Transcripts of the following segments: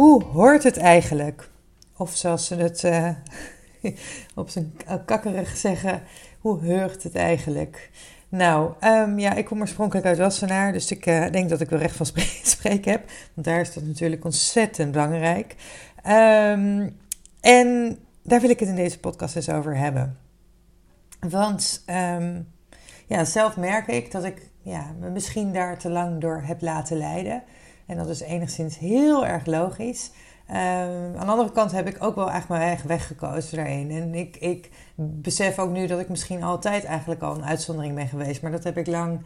Hoe hoort het eigenlijk? Of zoals ze het uh, op zijn kakkerig zeggen, hoe heurt het eigenlijk? Nou, um, ja, ik kom oorspronkelijk uit Wassenaar, dus ik uh, denk dat ik wel recht van spreken heb. Want daar is dat natuurlijk ontzettend belangrijk. Um, en daar wil ik het in deze podcast eens over hebben. Want um, ja, zelf merk ik dat ik ja, me misschien daar te lang door heb laten leiden. En dat is enigszins heel erg logisch. Um, aan de andere kant heb ik ook wel eigenlijk mijn eigen weg gekozen daarin. En ik, ik besef ook nu dat ik misschien altijd eigenlijk al een uitzondering ben geweest. Maar dat heb ik lang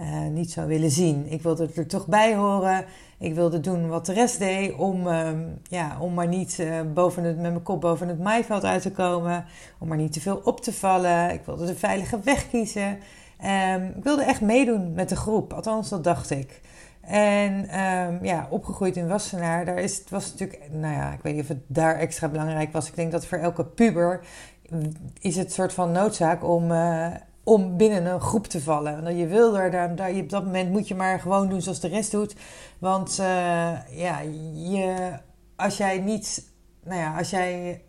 uh, niet zo willen zien. Ik wilde er toch bij horen. Ik wilde doen wat de rest deed om, um, ja, om maar niet uh, boven het, met mijn kop boven het maaiveld uit te komen. Om maar niet te veel op te vallen. Ik wilde de veilige weg kiezen. Um, ik wilde echt meedoen met de groep. Althans, dat dacht ik. En um, ja, opgegroeid in Wassenaar, daar is, het was natuurlijk, nou ja, ik weet niet of het daar extra belangrijk was. Ik denk dat voor elke puber is het soort van noodzaak om, uh, om binnen een groep te vallen. En je wil er, daar, daar, op dat moment moet je maar gewoon doen zoals de rest doet. Want uh, ja, je, als jij niet, nou ja, als jij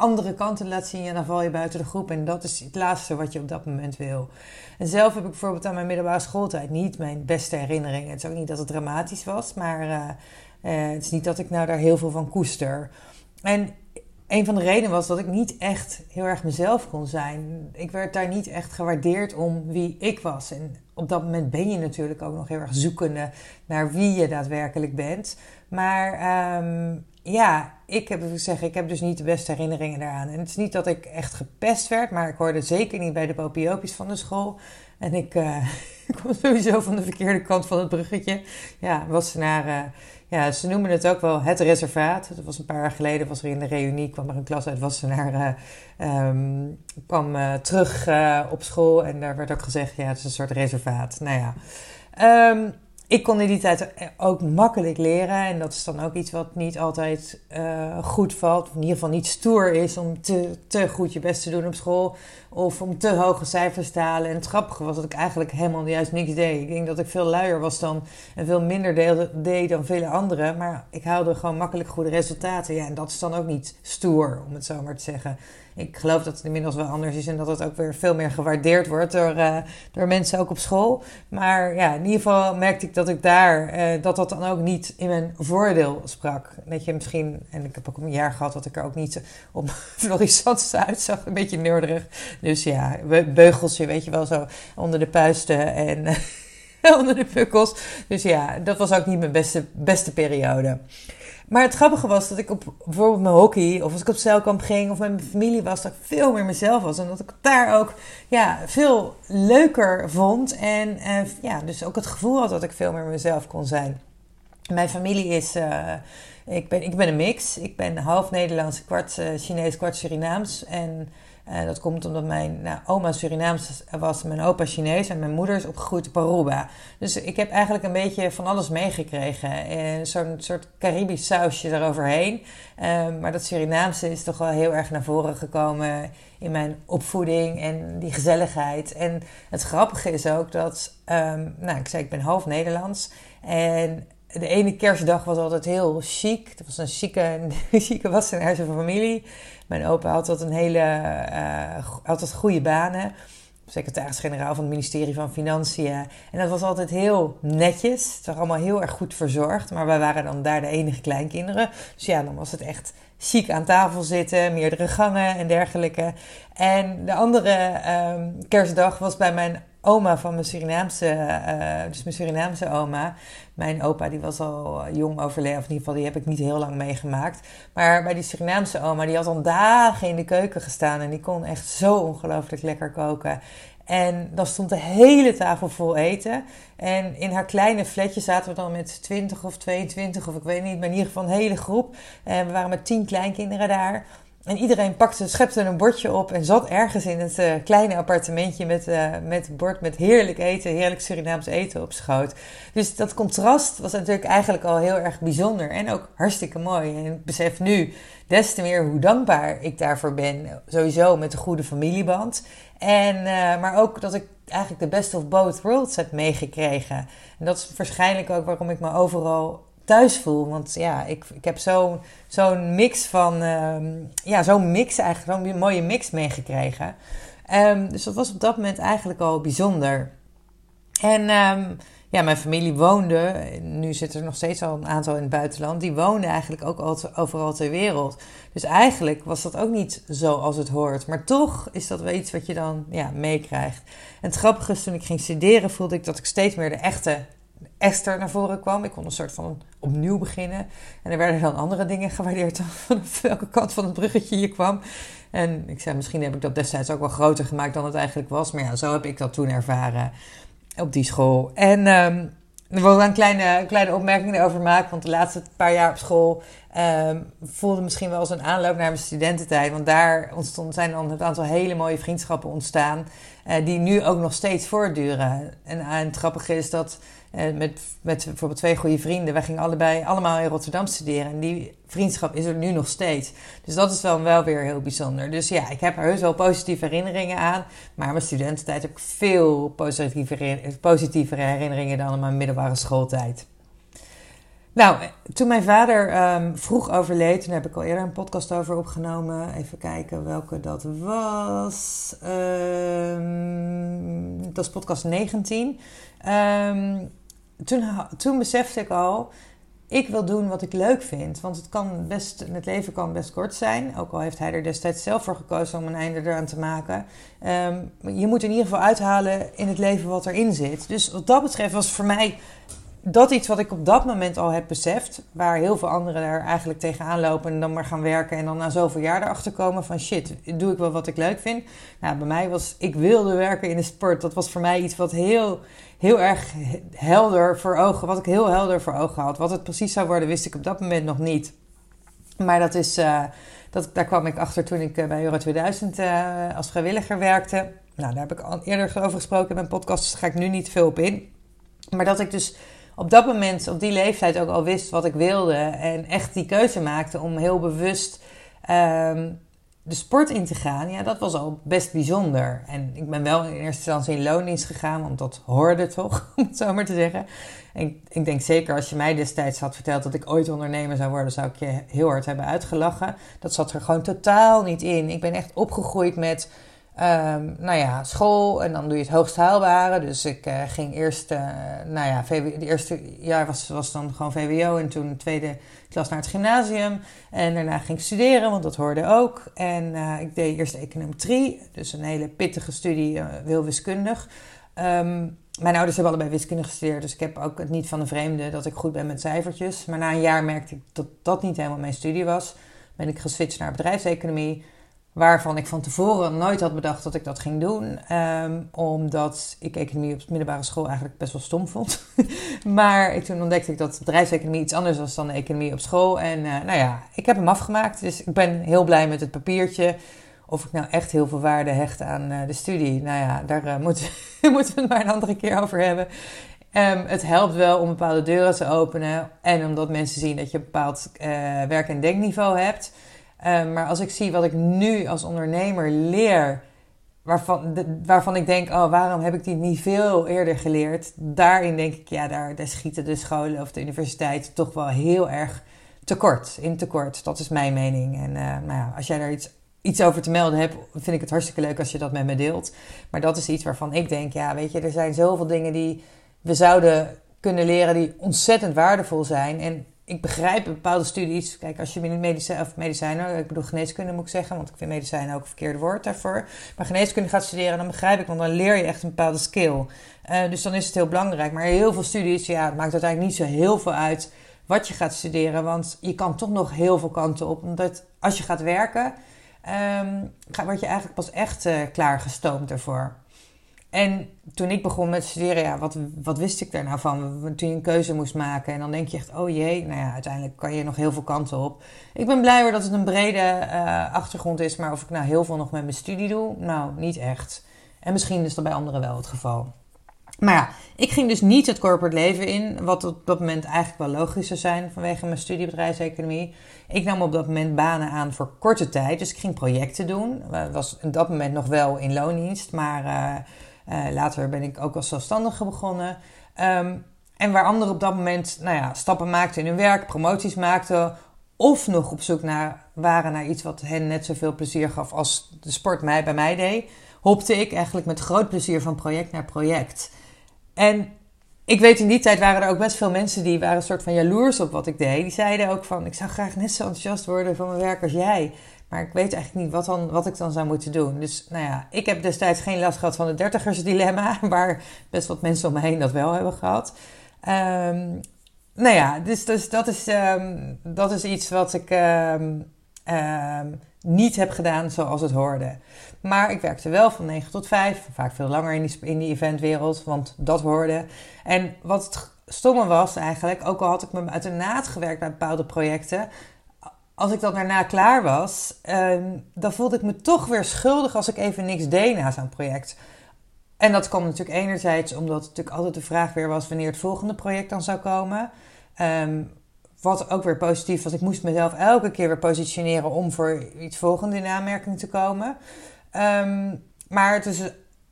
andere kanten laat zien, ja, dan val je buiten de groep. En dat is het laatste wat je op dat moment wil. En zelf heb ik bijvoorbeeld aan mijn middelbare schooltijd niet mijn beste herinneringen. Het is ook niet dat het dramatisch was, maar uh, uh, het is niet dat ik nou daar heel veel van koester. En een van de redenen was dat ik niet echt heel erg mezelf kon zijn. Ik werd daar niet echt gewaardeerd om wie ik was. En op dat moment ben je natuurlijk ook nog heel erg zoekende naar wie je daadwerkelijk bent. Maar um, ja, ik heb zeggen, ik heb dus niet de beste herinneringen daaraan. En het is niet dat ik echt gepest werd, maar ik hoorde zeker niet bij de popiopies van de school. En ik, uh, kwam sowieso van de verkeerde kant van het bruggetje. Ja, was naar, uh, ja, ze noemen het ook wel het reservaat. Dat was een paar jaar geleden, was er in de reunie, kwam er een klas uit Wassenaar, uh, um, kwam terug op school. En daar werd ook gezegd, ja, het is een soort reservaat. Nou ja, um, ik kon in die tijd ook makkelijk leren. En dat is dan ook iets wat niet altijd uh, goed valt. Of in ieder geval niet stoer is om te, te goed je best te doen op school. Of om te hoge cijfers te halen. En het grappige was dat ik eigenlijk helemaal juist niks deed. Ik denk dat ik veel luier was dan. En veel minder deed, dan vele anderen. Maar ik haalde gewoon makkelijk goede resultaten. Ja, en dat is dan ook niet stoer, om het zo maar te zeggen. Ik geloof dat het inmiddels wel anders is en dat het ook weer veel meer gewaardeerd wordt door, uh, door mensen ook op school. Maar ja, in ieder geval merkte ik dat ik daar, uh, dat dat dan ook niet in mijn voordeel sprak. Dat je misschien, en ik heb ook een jaar gehad dat ik er ook niet op florissant uitzag, een beetje neurderig. Dus ja, beugeltje, weet je wel, zo onder de puisten en onder de pukkels. Dus ja, dat was ook niet mijn beste, beste periode. Maar het grappige was dat ik op bijvoorbeeld mijn hockey of als ik op zeilkamp ging of met mijn familie was, dat ik veel meer mezelf was. En dat ik daar ook ja, veel leuker vond. En ja, dus ook het gevoel had dat ik veel meer mezelf kon zijn. Mijn familie is, uh, ik, ben, ik ben een mix. Ik ben half Nederlands, kwart uh, Chinees, kwart Surinaams. En uh, dat komt omdat mijn nou, oma Surinaams was, mijn opa Chinees en mijn moeder is opgegroeid op Aruba. Dus ik heb eigenlijk een beetje van alles meegekregen. Zo'n soort Caribisch sausje eroverheen. Uh, maar dat Surinaamse is toch wel heel erg naar voren gekomen in mijn opvoeding en die gezelligheid. En het grappige is ook dat, um, nou ik zei ik ben half Nederlands en de ene kerstdag was altijd heel chic. Het was een chique, chique Wassenaarse familie. Mijn opa had altijd een hele, uh, altijd goede banen. Secretaris-generaal van het ministerie van Financiën. En dat was altijd heel netjes. Het was allemaal heel erg goed verzorgd. Maar wij waren dan daar de enige kleinkinderen. Dus ja, dan was het echt chic aan tafel zitten, meerdere gangen en dergelijke. En de andere um, kerstdag was bij mijn oma van mijn Surinaamse, uh, dus mijn Surinaamse oma. Mijn opa die was al jong overleden, of in ieder geval die heb ik niet heel lang meegemaakt. Maar bij die Surinaamse oma, die had al dagen in de keuken gestaan en die kon echt zo ongelooflijk lekker koken. En dan stond de hele tafel vol eten. En in haar kleine flatje zaten we dan met 20 of 22 of ik weet niet, maar in ieder geval een hele groep. En we waren met 10 kleinkinderen daar. En iedereen pakte, schepte een bordje op en zat ergens in het uh, kleine appartementje met, uh, met bord met heerlijk eten, heerlijk Surinaams eten op schoot. Dus dat contrast was natuurlijk eigenlijk al heel erg bijzonder en ook hartstikke mooi. En ik besef nu des te meer hoe dankbaar ik daarvoor ben. Sowieso met de goede familieband. En, uh, maar ook dat ik eigenlijk de best of both worlds heb meegekregen. En dat is waarschijnlijk ook waarom ik me overal thuis voel. Want ja, ik, ik heb zo'n zo'n mix van, um, ja, zo'n mix eigenlijk, zo'n mooie mix meegekregen. Um, dus dat was op dat moment eigenlijk al bijzonder. En um, ja, mijn familie woonde, nu zit er nog steeds al een aantal in het buitenland, die woonden eigenlijk ook al overal ter wereld. Dus eigenlijk was dat ook niet zo als het hoort. Maar toch is dat wel iets wat je dan ja, meekrijgt. En het grappige is, toen ik ging studeren, voelde ik dat ik steeds meer de echte Esther naar voren kwam. Ik kon een soort van opnieuw beginnen. En er werden dan andere dingen gewaardeerd vanaf welke kant van het bruggetje je kwam. En ik zei, misschien heb ik dat destijds ook wel groter gemaakt dan het eigenlijk was. Maar ja, zo heb ik dat toen ervaren op die school. En um, er wil een kleine, kleine opmerking erover maken. Want de laatste paar jaar op school um, voelde misschien wel als een aanloop naar mijn studententijd. Want daar ontstond, zijn dan een aantal hele mooie vriendschappen ontstaan. Uh, die nu ook nog steeds voortduren. En, en het grappige is dat uh, met, met bijvoorbeeld twee goede vrienden. Wij gingen allebei allemaal in Rotterdam studeren. En die vriendschap is er nu nog steeds. Dus dat is wel, wel weer heel bijzonder. Dus ja, ik heb er heus wel positieve herinneringen aan. Maar mijn studententijd heb ik veel positieve, positievere herinneringen dan mijn middelbare schooltijd. Nou, toen mijn vader um, vroeg overleed, toen heb ik al eerder een podcast over opgenomen. Even kijken welke dat was. Dat is podcast 19. Um, toen, toen besefte ik al, ik wil doen wat ik leuk vind. Want het, kan best, het leven kan best kort zijn. Ook al heeft hij er destijds zelf voor gekozen om een einde eraan te maken. Je moet in ieder geval uithalen in het leven wat erin zit. Dus wat dat betreft was voor mij dat iets wat ik op dat moment al heb beseft. Waar heel veel anderen daar eigenlijk tegenaan lopen en dan maar gaan werken. En dan na zoveel jaar erachter komen van shit, doe ik wel wat ik leuk vind. Nou, bij mij was, ik wilde werken in de sport. Dat was voor mij iets wat heel, heel erg helder voor ogen, wat ik heel helder voor ogen had. Wat het precies zou worden, wist ik op dat moment nog niet. Maar dat is, uh, dat, daar kwam ik achter toen ik bij Euro 2000 uh, als vrijwilliger werkte. Nou, daar heb ik al eerder over gesproken in mijn podcast, dus daar ga ik nu niet veel op in. Maar dat ik dus op dat moment, op die leeftijd ook al wist wat ik wilde. En echt die keuze maakte om heel bewust um, de sport in te gaan. Ja, dat was al best bijzonder. En ik ben wel in eerste instantie in loondienst gegaan, want dat hoorde toch, om het zo maar te zeggen. En ik denk zeker als je mij destijds had verteld dat ik ooit ondernemer zou worden, zou ik je heel hard hebben uitgelachen. Dat zat er gewoon totaal niet in. Ik ben echt opgegroeid met Um, nou ja, school en dan doe je het hoogst haalbare. Dus ik uh, ging eerst, uh, nou ja, de eerste jaar was, was dan gewoon VWO en toen de tweede klas naar het gymnasium. En daarna ging ik studeren, want dat hoorde ook. En uh, ik deed eerst econometrie, dus een hele pittige studie, heel wiskundig. Um, mijn ouders hebben allebei wiskunde gestudeerd, dus ik heb ook het niet van een vreemde dat ik goed ben met cijfertjes. Maar na een jaar merkte ik dat dat niet helemaal mijn studie was. Ben ik geswitcht naar bedrijfseconomie. Waarvan ik van tevoren nooit had bedacht dat ik dat ging doen. Um, omdat ik economie op de middelbare school eigenlijk best wel stom vond. maar toen ontdekte ik dat bedrijfseconomie iets anders was dan de economie op school. En uh, nou ja, ik heb hem afgemaakt. Dus ik ben heel blij met het papiertje. Of ik nou echt heel veel waarde hecht aan uh, de studie. Nou ja, daar uh, moeten, moeten we het maar een andere keer over hebben. Um, het helpt wel om bepaalde deuren te openen. En omdat mensen zien dat je een bepaald werk- en denkniveau hebt. Um, maar als ik zie wat ik nu als ondernemer leer, waarvan, waarvan ik denk, oh, waarom heb ik die niet veel eerder geleerd? Daarin denk ik, ja, daar, daar schieten de scholen of de universiteit toch wel heel erg tekort, in tekort. Dat is mijn mening. En uh, nou ja, als jij daar iets, iets over te melden hebt, vind ik het hartstikke leuk als je dat met me deelt. Maar dat is iets waarvan ik denk, ja, weet je, er zijn zoveel dingen die we zouden kunnen leren die ontzettend waardevol zijn. En ik begrijp bepaalde studies. Kijk, als je medicijn, of medicijnen, ik bedoel geneeskunde moet ik zeggen, want ik vind medicijnen ook een verkeerde woord daarvoor. Maar geneeskunde gaat studeren, dan begrijp ik, want dan leer je echt een bepaalde skill. Uh, dus dan is het heel belangrijk. Maar heel veel studies, ja, het maakt uiteindelijk niet zo heel veel uit wat je gaat studeren, want je kan toch nog heel veel kanten op. Omdat als je gaat werken, um, word je eigenlijk pas echt uh, klaargestoomd ervoor. En toen ik begon met studeren, ja, wat, wat wist ik daar nou van? Toen je een keuze moest maken en dan denk je echt, oh jee, nou ja, uiteindelijk kan je nog heel veel kanten op. Ik ben blij dat het een brede uh, achtergrond is, maar of ik nou heel veel nog met mijn studie doe, nou, niet echt. En misschien is dat bij anderen wel het geval. Maar ja, ik ging dus niet het corporate leven in, wat op dat moment eigenlijk wel logisch zou zijn vanwege mijn studie bedrijfseconomie. Ik nam op dat moment banen aan voor korte tijd, dus ik ging projecten doen. Ik was op dat moment nog wel in loondienst, maar uh, later ben ik ook als zelfstandige begonnen. Um, en waar anderen op dat moment nou ja, stappen maakten in hun werk, promoties maakten, of nog op zoek naar, waren naar iets wat hen net zoveel plezier gaf als de sport mij bij mij deed, hopte ik eigenlijk met groot plezier van project naar project. En ik weet in die tijd waren er ook best veel mensen die waren een soort van jaloers op wat ik deed. Die zeiden ook van, ik zou graag net zo enthousiast worden van mijn werk als jij. Maar ik weet eigenlijk niet wat, dan, wat ik dan zou moeten doen. Dus nou ja, ik heb destijds geen last gehad van het dertigersdilemma. Waar best wat mensen om me heen dat wel hebben gehad. Um, nou ja, dus, dus dat, is, um, dat is iets wat ik um, niet heb gedaan zoals het hoorde. Maar ik werkte wel van 9 tot 5, vaak veel langer in die, in die eventwereld, want dat hoorde. En wat het stomme was eigenlijk, ook al had ik me uit de naad gewerkt bij bepaalde projecten, als ik dan daarna klaar was, uh, dan voelde ik me toch weer schuldig als ik even niks deed na zo'n project. En dat kwam natuurlijk enerzijds omdat het natuurlijk altijd de vraag weer was wanneer het volgende project dan zou komen. Um, wat ook weer positief was, ik moest mezelf elke keer weer positioneren om voor iets volgende in aanmerking te komen. Um, maar het is,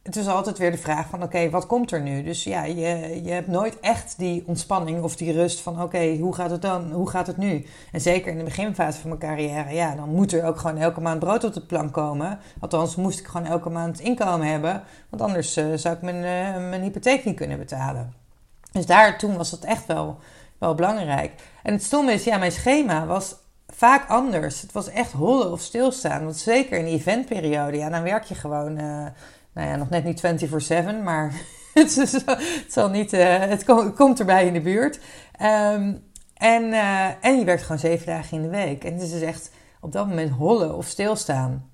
het is altijd weer de vraag van oké, wat komt er nu? Dus ja, je, je hebt nooit echt die ontspanning of die rust van oké, hoe gaat het dan? Hoe gaat het nu? En zeker in de beginfase van mijn carrière, ja, dan moet er ook gewoon elke maand brood op de plank komen. Althans, moest ik gewoon elke maand inkomen hebben, want anders uh, zou ik mijn, uh, mijn hypotheek niet kunnen betalen. Dus daar toen was dat echt wel, wel belangrijk. En het stomme is, ja, mijn schema was vaak anders. Het was echt hollen of stilstaan. Want zeker in die eventperiode, ja, dan werk je gewoon, uh, nou ja, nog net niet 24-7, maar het, is, het, zal niet, uh, het, kom, het, komt erbij in de buurt. Um, en, uh, en je werkt gewoon zeven dagen in de week. En het is dus echt op dat moment hollen of stilstaan.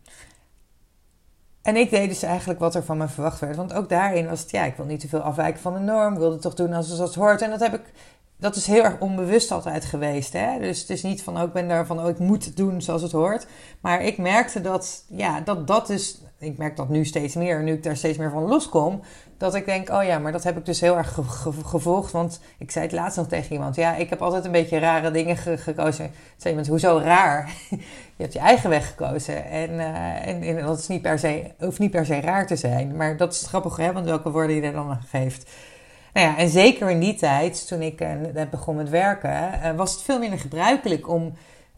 En ik deed dus eigenlijk wat er van me verwacht werd. Want ook daarin was het, ja, ik wil niet te veel afwijken van de norm. Ik wilde toch doen als het hoort. En dat heb ik dat is heel erg onbewust altijd geweest. Hè? Dus het is niet van, oh, ik ben daar van, oh, ik moet het doen zoals het hoort. Maar ik merkte dat, ja, dat dat dus, ik merk dat nu steeds meer, nu ik daar steeds meer van loskom, dat ik denk, oh ja, maar dat heb ik dus heel erg gevolgd. Want ik zei het laatst nog tegen iemand, ja, ik heb altijd een beetje rare dingen gekozen. Zei iemand, hoezo raar? je hebt je eigen weg gekozen. En, uh, en, en, dat is niet per se, hoeft niet per se raar te zijn. Maar dat is grappig, hè, want welke woorden je er dan geeft. Nou ja, en zeker in die tijd, toen ik uh, begon met werken, uh, was het veel minder gebruikelijk om,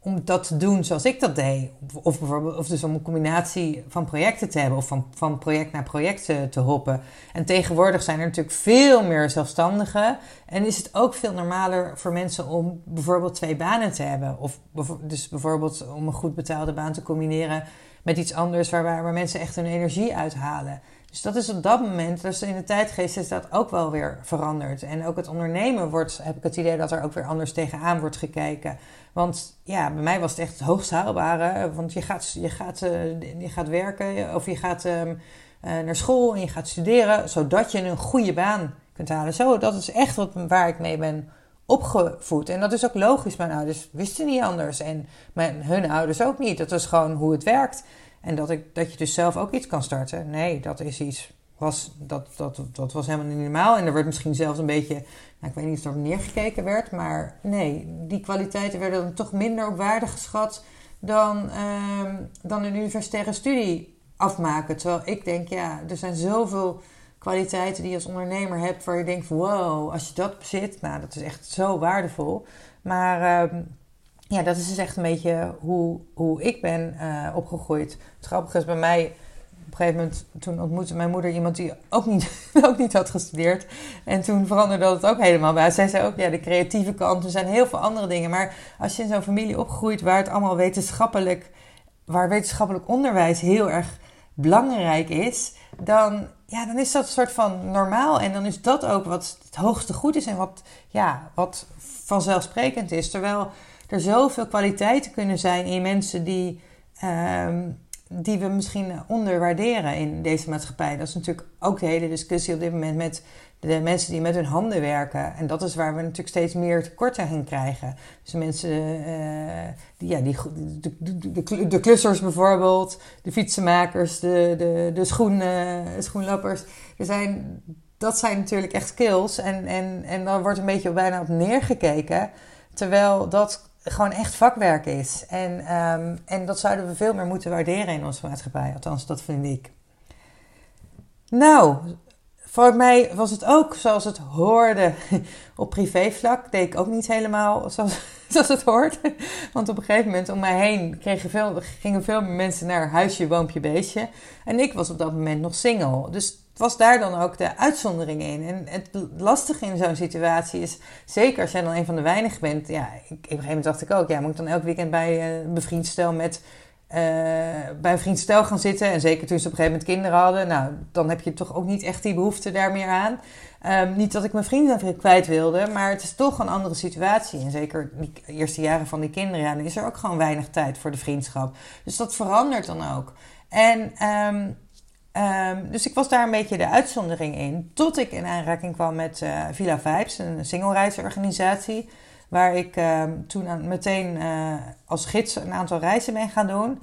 om dat te doen zoals ik dat deed. Of, bijvoorbeeld, of dus om een combinatie van projecten te hebben of van, van project naar project te, hoppen. En tegenwoordig zijn er natuurlijk veel meer zelfstandigen. En is het ook veel normaler voor mensen om bijvoorbeeld twee banen te hebben. Of dus bijvoorbeeld om een goed betaalde baan te combineren met iets anders waar, waar mensen echt hun energie uithalen. Dus dat is op dat moment, dus in de tijdgeest is dat ook wel weer veranderd. En ook het ondernemen wordt, heb ik het idee dat er ook weer anders tegenaan wordt gekeken. Want ja, bij mij was het echt het hoogst haalbare. Want je gaat, je gaat, uh, je gaat werken of je gaat uh, uh, naar school en je gaat studeren, zodat je een goede baan kunt halen. Zo, dat is echt wat, waar ik mee ben opgevoed. En dat is ook logisch. Mijn ouders wisten niet anders. En mijn, hun ouders ook niet. Dat is gewoon hoe het werkt. En dat, ik, dat je dus zelf ook iets kan starten. Nee, dat is iets. Was, dat, dat, dat was helemaal niet normaal. En er werd misschien zelfs een beetje. Nou, ik weet niet of er neergekeken werd. Maar nee, die kwaliteiten werden dan toch minder op waarde geschat. dan, uh, dan een universitaire studie afmaken. Terwijl ik denk, ja, er zijn zoveel kwaliteiten die je als ondernemer hebt. waar je denkt: wow, als je dat bezit, nou, dat is echt zo waardevol. Maar. Uh, ja, dat is dus echt een beetje hoe, hoe ik ben uh, opgegroeid. Het grappige is bij mij, op een gegeven moment, toen ontmoette mijn moeder iemand die ook niet, ook niet had gestudeerd. En toen veranderde dat ook helemaal bij. Zij zei ook, ja, de creatieve kant, er zijn heel veel andere dingen. Maar als je in zo'n familie opgroeit waar het allemaal wetenschappelijk, waar wetenschappelijk onderwijs heel erg belangrijk is, dan, ja, dan is dat een soort van normaal. En dan is dat ook wat het hoogste goed is en wat, ja, wat vanzelfsprekend is. Terwijl er zoveel kwaliteiten kunnen zijn in mensen die, um, die we misschien onderwaarderen in deze maatschappij. Dat is natuurlijk ook de hele discussie op dit moment met de mensen die met hun handen werken. En dat is waar we natuurlijk steeds meer tekorten in krijgen. Dus mensen, uh, die, ja, die, de, de, klussers bijvoorbeeld, de fietsenmakers, de, de, de schoen, schoenlappers. Er zijn, dat zijn natuurlijk echt skills. En, en, en dan wordt een beetje bijna op neergekeken. Terwijl dat gewoon echt vakwerk is. En, um, en dat zouden we veel meer moeten waarderen in onze maatschappij. Althans, dat vind ik. Nou, voor mij was het ook zoals het hoorde op privévlak. Deed ik ook niet helemaal zoals, zoals het hoort. Want op een gegeven moment om mij heen kregen veel, gingen veel meer mensen naar huisje, woompje, beestje. En ik was op dat moment nog single. Dus was daar dan ook de uitzondering in. En het lastige in zo'n situatie is, zeker als jij dan een van de weinigen bent. Ja, ik, op een gegeven moment dacht ik ook, ja, moet ik dan elk weekend bij een bevriend stel met uh, bij een vriend stel gaan zitten. En zeker toen ze op een gegeven moment kinderen hadden. Nou, dan heb je toch ook niet echt die behoefte daar meer aan. Um, niet dat ik mijn vrienden kwijt wilde, maar het is toch een andere situatie. En zeker die eerste jaren van die kinderen, ja, dan is er ook gewoon weinig tijd voor de vriendschap. Dus dat verandert dan ook. En um, um, dus ik was daar een beetje de uitzondering in. Tot ik in aanraking kwam met uh, Villa Vibes, een single-reisorganisatie. Waar ik uh, toen meteen uh, als gids een aantal reizen ben gaan doen.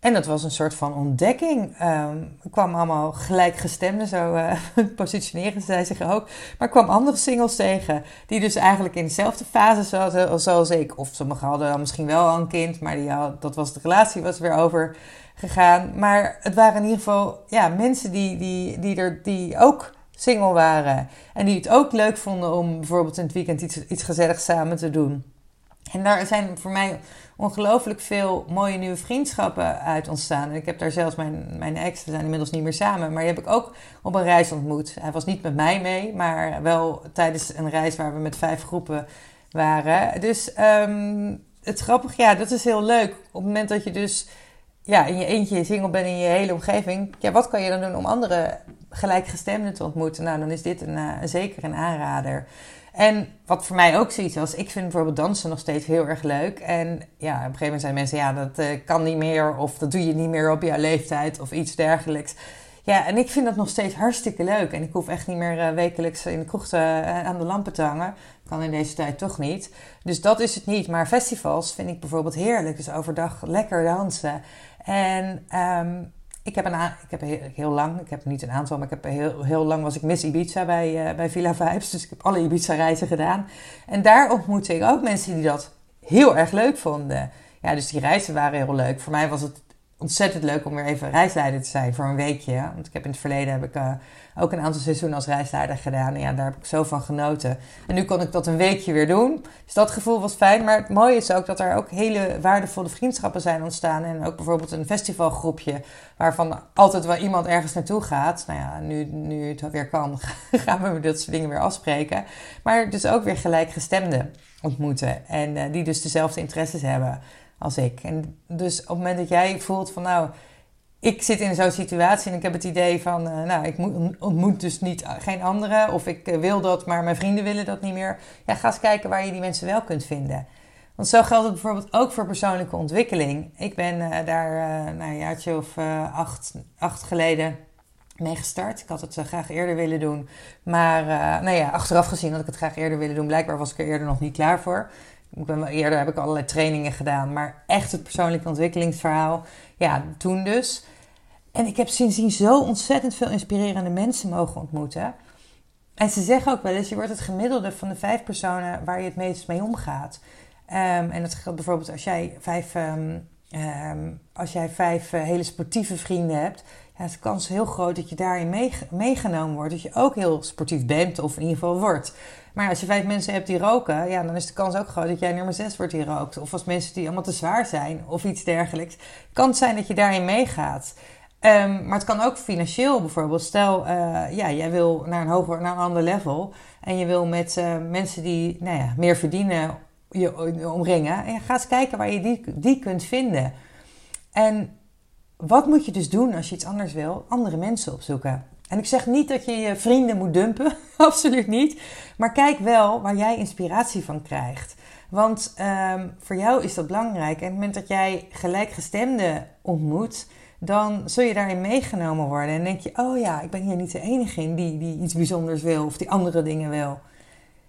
En dat was een soort van ontdekking. Um, kwam allemaal gelijkgestemden, zo uh, positioneren zij zich ook. Maar ik kwam andere singles tegen, die dus eigenlijk in dezelfde fase zaten zoals ik. Of sommigen hadden misschien wel al een kind, maar die had, dat was de relatie was weer over gegaan. Maar het waren in ieder geval ja, mensen die, die, die, er, die ook single waren. En die het ook leuk vonden om bijvoorbeeld in het weekend iets, iets gezelligs samen te doen. En daar zijn voor mij ongelooflijk veel mooie nieuwe vriendschappen uit ontstaan. En ik heb daar zelfs mijn, mijn ex, we zijn inmiddels niet meer samen, maar die heb ik ook op een reis ontmoet. Hij was niet met mij mee, maar wel tijdens een reis waar we met vijf groepen waren. Dus um, het grappige, ja, dat is heel leuk. Op het moment dat je dus ja, in je eentje single bent in je hele omgeving, ja, wat kan je dan doen om andere gelijkgestemden te ontmoeten? Nou, dan is dit een, uh, zeker een aanrader. En wat voor mij ook zoiets was, ik vind bijvoorbeeld dansen nog steeds heel erg leuk. En ja, op een gegeven moment zijn mensen, ja, dat uh, kan niet meer of dat doe je niet meer op jouw leeftijd of iets dergelijks. Ja, en ik vind dat nog steeds hartstikke leuk. En ik hoef echt niet meer uh, wekelijks in de kroeg te, aan de lampen te hangen. Kan in deze tijd toch niet. Dus dat is het niet. Maar festivals vind ik bijvoorbeeld heerlijk. Dus overdag lekker dansen. En um, ik heb, een ik heb heel, lang, ik heb niet een aantal, maar ik heb heel, heel lang was ik Miss Ibiza bij, uh, bij Villa Vibes. Dus ik heb alle Ibiza-reizen gedaan. En daar ontmoette ik ook mensen die dat heel erg leuk vonden. Ja, dus die reizen waren heel leuk. Voor mij was het ontzettend leuk om weer even reisleider te zijn voor een weekje. Want ik heb in het verleden heb ik uh, ook een aantal seizoenen als reisleider gedaan. En ja, daar heb ik zo van genoten. En nu kon ik dat een weekje weer doen. Dus dat gevoel was fijn. Maar het mooie is ook dat er ook hele waardevolle vriendschappen zijn ontstaan. En ook bijvoorbeeld een festivalgroepje. Waarvan altijd wel iemand ergens naartoe gaat. Nou ja, nu, nu het weer kan, gaan we dat soort dingen weer afspreken. Maar dus ook weer gelijkgestemden ontmoeten. En uh, die dus dezelfde interesses hebben als ik. En dus op het moment dat jij voelt van nou, ik zit in zo'n situatie en ik heb het idee van, uh, nou, ik moet, ontmoet dus niet, uh, geen anderen. Of ik uh, wil dat, maar mijn vrienden willen dat niet meer. Ja, ga eens kijken waar je die mensen wel kunt vinden. Want zo geldt het bijvoorbeeld ook voor persoonlijke ontwikkeling. Ik ben daar nou, een jaartje of acht, acht geleden mee gestart. Ik had het graag eerder willen doen. Maar nou ja, achteraf gezien had ik het graag eerder willen doen. Blijkbaar was ik er eerder nog niet klaar voor. Eerder heb ik allerlei trainingen gedaan, maar echt het persoonlijke ontwikkelingsverhaal, ja, toen dus. En ik heb sindsdien zo ontzettend veel inspirerende mensen mogen ontmoeten. En ze zeggen ook wel eens, je wordt het gemiddelde van de vijf personen waar je het meest mee omgaat. Um, en dat geldt bijvoorbeeld als jij vijf, um, um, als jij vijf uh, hele sportieve vrienden hebt. Ja, is de kans heel groot dat je daarin meegenomen wordt. Dat je ook heel sportief bent of in ieder geval wordt. Maar als je vijf mensen hebt die roken, ja, dan is de kans ook groot dat jij nummer zes wordt die rookt. Of als mensen die allemaal te zwaar zijn of iets dergelijks. Kan het zijn dat je daarin meegaat. Um, maar het kan ook financieel bijvoorbeeld. Stel, uh, ja, jij wil naar een hoger, naar een ander level. En je wil met uh, mensen die nou ja, meer verdienen je omringen. En ga eens kijken waar je die, die kunt vinden. En wat moet je dus doen als je iets anders wil? Andere mensen opzoeken. En ik zeg niet dat je je vrienden moet dumpen, absoluut niet. Maar kijk wel waar jij inspiratie van krijgt. Want um, voor jou is dat belangrijk. En op het moment dat jij gelijkgestemden ontmoet, dan zul je daarin meegenomen worden. En denk je, oh ja, ik ben hier niet de enige in die, die iets bijzonders wil of die andere dingen wil.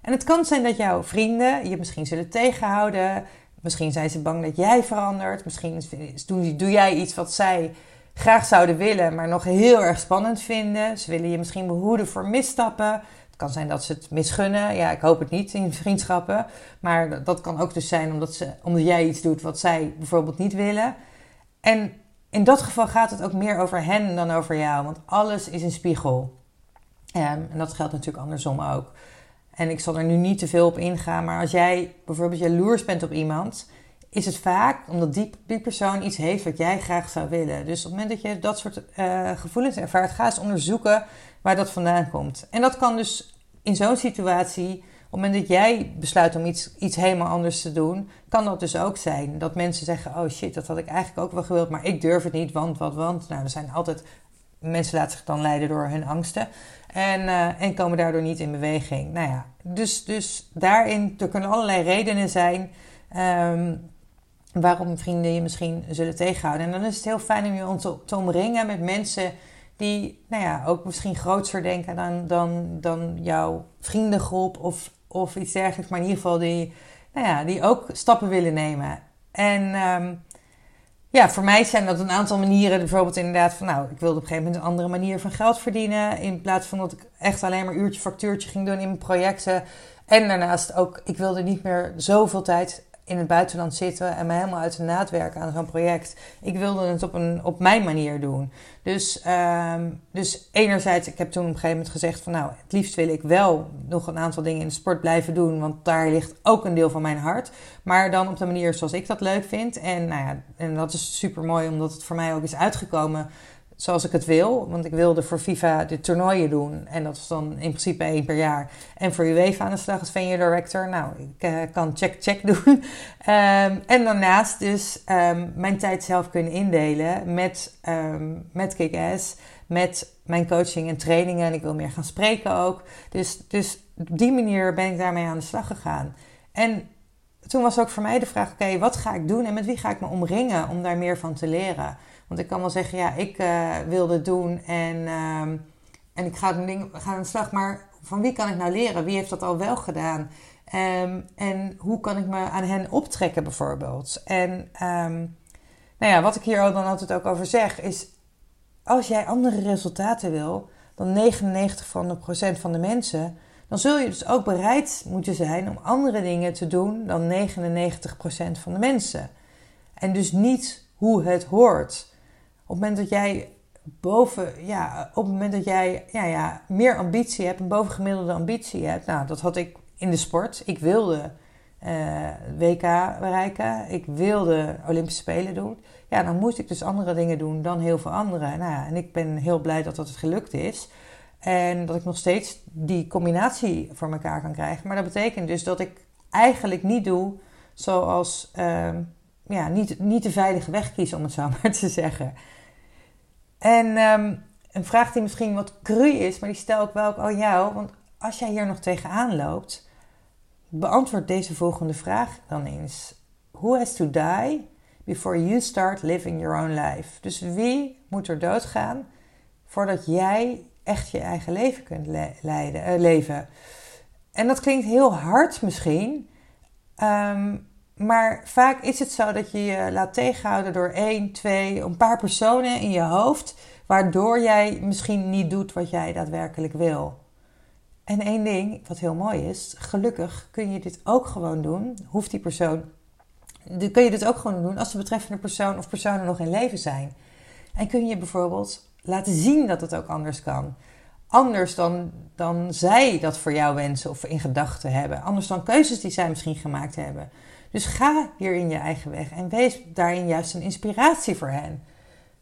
En het kan zijn dat jouw vrienden je misschien zullen tegenhouden. Misschien zijn ze bang dat jij verandert. Misschien doe, doe jij iets wat zij graag zouden willen, maar nog heel erg spannend vinden. Ze willen je misschien behoeden voor misstappen. Het kan zijn dat ze het misgunnen. Ja, ik hoop het niet in vriendschappen. Maar dat kan ook dus zijn omdat, ze, omdat jij iets doet wat zij bijvoorbeeld niet willen. En in dat geval gaat het ook meer over hen dan over jou. Want alles is een spiegel. en dat geldt natuurlijk andersom ook. En ik zal er nu niet te veel op ingaan. Maar als jij bijvoorbeeld jaloers bent op iemand is het vaak omdat die, die persoon iets heeft wat jij graag zou willen. Dus op het moment dat je dat soort uh, gevoelens ervaart, ga eens onderzoeken waar dat vandaan komt. En dat kan dus in zo'n situatie, op het moment dat jij besluit om iets, iets helemaal anders te doen, kan dat dus ook zijn. Dat mensen zeggen, oh shit, dat had ik eigenlijk ook wel gewild, maar ik durf het niet, want, wat, want. Nou, er zijn altijd, mensen laten zich dan leiden door hun angsten. En, uh, en komen daardoor niet in beweging. Nou ja, dus, dus daarin, er kunnen allerlei redenen zijn... Um, waarom vrienden je misschien zullen tegenhouden. En dan is het heel fijn om je te, omringen met mensen die nou ja, ook misschien groter denken dan, dan, dan jouw vriendengroep of, of iets dergelijks. Maar in ieder geval die, nou ja, die ook stappen willen nemen. En um, ja, voor mij zijn dat een aantal manieren. Bijvoorbeeld inderdaad van, nou, ik wilde op een gegeven moment een andere manier van geld verdienen. In plaats van dat ik echt alleen maar uurtje factuurtje ging doen in mijn projecten. En daarnaast ook, ik wilde niet meer zoveel tijd in het buitenland zitten en me helemaal uit de naad werken aan zo'n project. Ik wilde het op, een, op mijn manier doen. Dus, um, dus enerzijds, ik heb toen op een gegeven moment gezegd van nou, het liefst wil ik wel nog een aantal dingen in de sport blijven doen, want daar ligt ook een deel van mijn hart. Maar dan op de manier zoals ik dat leuk vind. En, nou ja, en dat is super mooi, omdat het voor mij ook is uitgekomen zoals ik het wil. Want ik wilde voor FIFA de toernooien doen. En dat was dan in principe één per jaar. En voor UEFA aan de slag als venue director. Nou, ik uh, kan check-check doen. um, en daarnaast dus um, mijn tijd zelf kunnen indelen met, um, met Kick-Ass. Met mijn coaching en trainingen. En ik wil meer gaan spreken ook. Dus, dus op die manier ben ik daarmee aan de slag gegaan. En toen was ook voor mij de vraag: oké, wat ga ik doen en met wie ga ik me omringen om daar meer van te leren? Want ik kan wel zeggen, ja, ik uh, wil dit doen en, uh, en ik ga, ding, ga aan de slag. Maar van wie kan ik nou leren? Wie heeft dat al wel gedaan? Um, en hoe kan ik me aan hen optrekken bijvoorbeeld? En um, nou ja, wat ik hier dan altijd ook over zeg is... als jij andere resultaten wil dan 99 van de procent van de mensen... dan zul je dus ook bereid moeten zijn om andere dingen te doen dan 99 procent van de mensen. En dus niet hoe het hoort. Op het moment dat jij boven, ja, op het moment dat jij ja, ja, meer ambitie hebt, een bovengemiddelde ambitie hebt, nou, dat had ik in de sport. Ik wilde uh, WK bereiken, ik wilde Olympische Spelen doen. Ja, dan moest ik dus andere dingen doen dan heel veel anderen. Nou ja, en ik ben heel blij dat dat het gelukt is. En dat ik nog steeds die combinatie voor elkaar kan krijgen. Maar dat betekent dus dat ik eigenlijk niet doe zoals, uh, ja, niet, niet de veilige weg kies, om het zo maar te zeggen. En um, een vraag die misschien wat cru is, maar die stel ik wel ook aan jou. Want als jij hier nog tegenaan loopt, beantwoord deze volgende vraag dan eens. Who has to die before you start living your own life? Dus wie moet er doodgaan voordat jij echt je eigen leven kunt leiden, uh, leven? En dat klinkt heel hard misschien. Um, maar vaak is het zo dat je je laat tegenhouden door één, twee, een paar personen in je hoofd, waardoor jij misschien niet doet wat jij daadwerkelijk wil. En één ding, wat heel mooi is, gelukkig kun je dit ook gewoon doen. Hoeft die persoon, kun je dit ook gewoon doen als de betreffende persoon of personen nog in leven zijn. En kun je bijvoorbeeld laten zien dat het ook anders kan. Anders dan, dan zij dat voor jou wensen of in gedachten hebben. Anders dan keuzes die zij misschien gemaakt hebben. Dus ga hier in je eigen weg en wees daarin juist een inspiratie voor hen.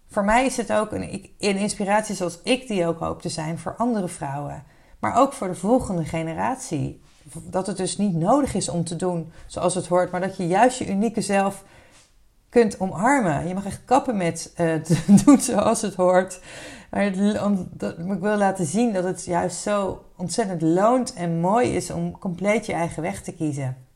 Voor mij is het ook een, een inspiratie zoals ik die ook hoop te zijn voor andere vrouwen. Maar ook voor de volgende generatie. Dat het dus niet nodig is om te doen zoals het hoort, maar dat je juist je unieke zelf kunt omarmen. Je mag echt kappen met uh, doen zoals het hoort. Maar ik wil laten zien dat het juist zo ontzettend loont en mooi is om compleet je eigen weg te kiezen.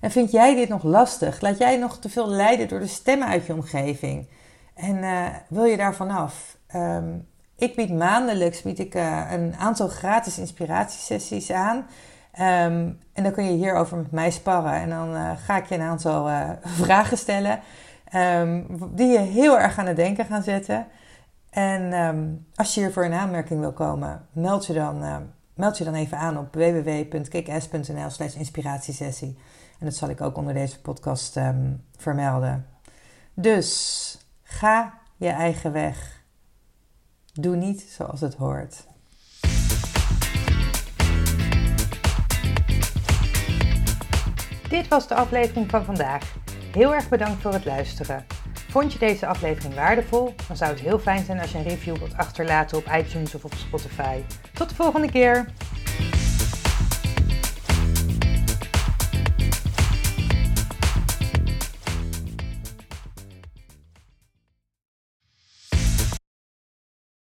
En vind jij dit nog lastig? Laat jij nog te veel leiden door de stemmen uit je omgeving? En uh, wil je daar vanaf? Um, ik bied maandelijks bied ik, uh, een aantal gratis inspiratiesessies aan. Um, en dan kun je hierover met mij sparren. En dan uh, ga ik je een aantal vragen stellen. die je heel erg aan het denken gaan zetten. En als je hiervoor in aanmerking wil komen, meld je dan, meld je dan even aan op www.kickass.nl slash inspiratiesessie. En dat zal ik ook onder deze podcast um, vermelden. Dus ga je eigen weg. Doe niet zoals het hoort. Dit was de aflevering van vandaag. Heel erg bedankt voor het luisteren. Vond je deze aflevering waardevol? Dan zou het heel fijn zijn als je een review wilt achterlaten op iTunes of op Spotify. Tot de volgende keer!